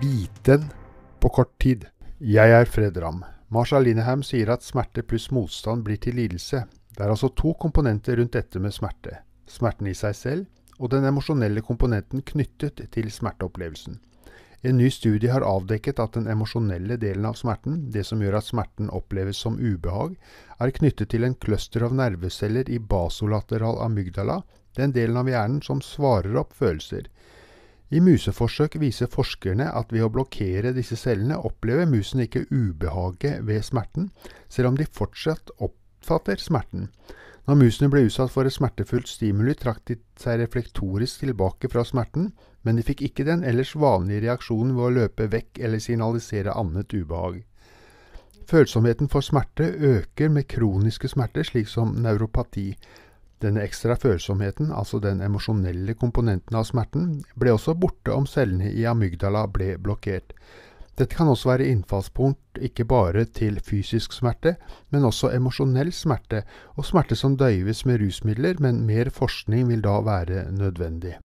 Biten på kort tid. Jeg er Fred Ramm. Marshall Linehan sier at smerte pluss motstand blir til lidelse. Det er altså to komponenter rundt dette med smerte. Smerten i seg selv, og den emosjonelle komponenten knyttet til smerteopplevelsen. En ny studie har avdekket at den emosjonelle delen av smerten, det som gjør at smerten oppleves som ubehag, er knyttet til en cluster av nerveceller i basolateral amygdala, den delen av hjernen som svarer opp følelser. I museforsøk viser forskerne at ved å blokkere disse cellene opplever musen ikke ubehaget ved smerten, selv om de fortsatt oppfatter smerten. Når musene ble utsatt for et smertefullt stimuli, trakk de seg reflektorisk tilbake fra smerten, men de fikk ikke den ellers vanlige reaksjonen ved å løpe vekk eller signalisere annet ubehag. Følsomheten for smerte øker med kroniske smerter, slik som neuropati. Denne ekstra følsomheten, altså den emosjonelle komponenten av smerten, ble også borte om cellene i amygdala ble blokkert. Dette kan også være innfallspunkt ikke bare til fysisk smerte, men også emosjonell smerte, og smerte som døyves med rusmidler, men mer forskning vil da være nødvendig.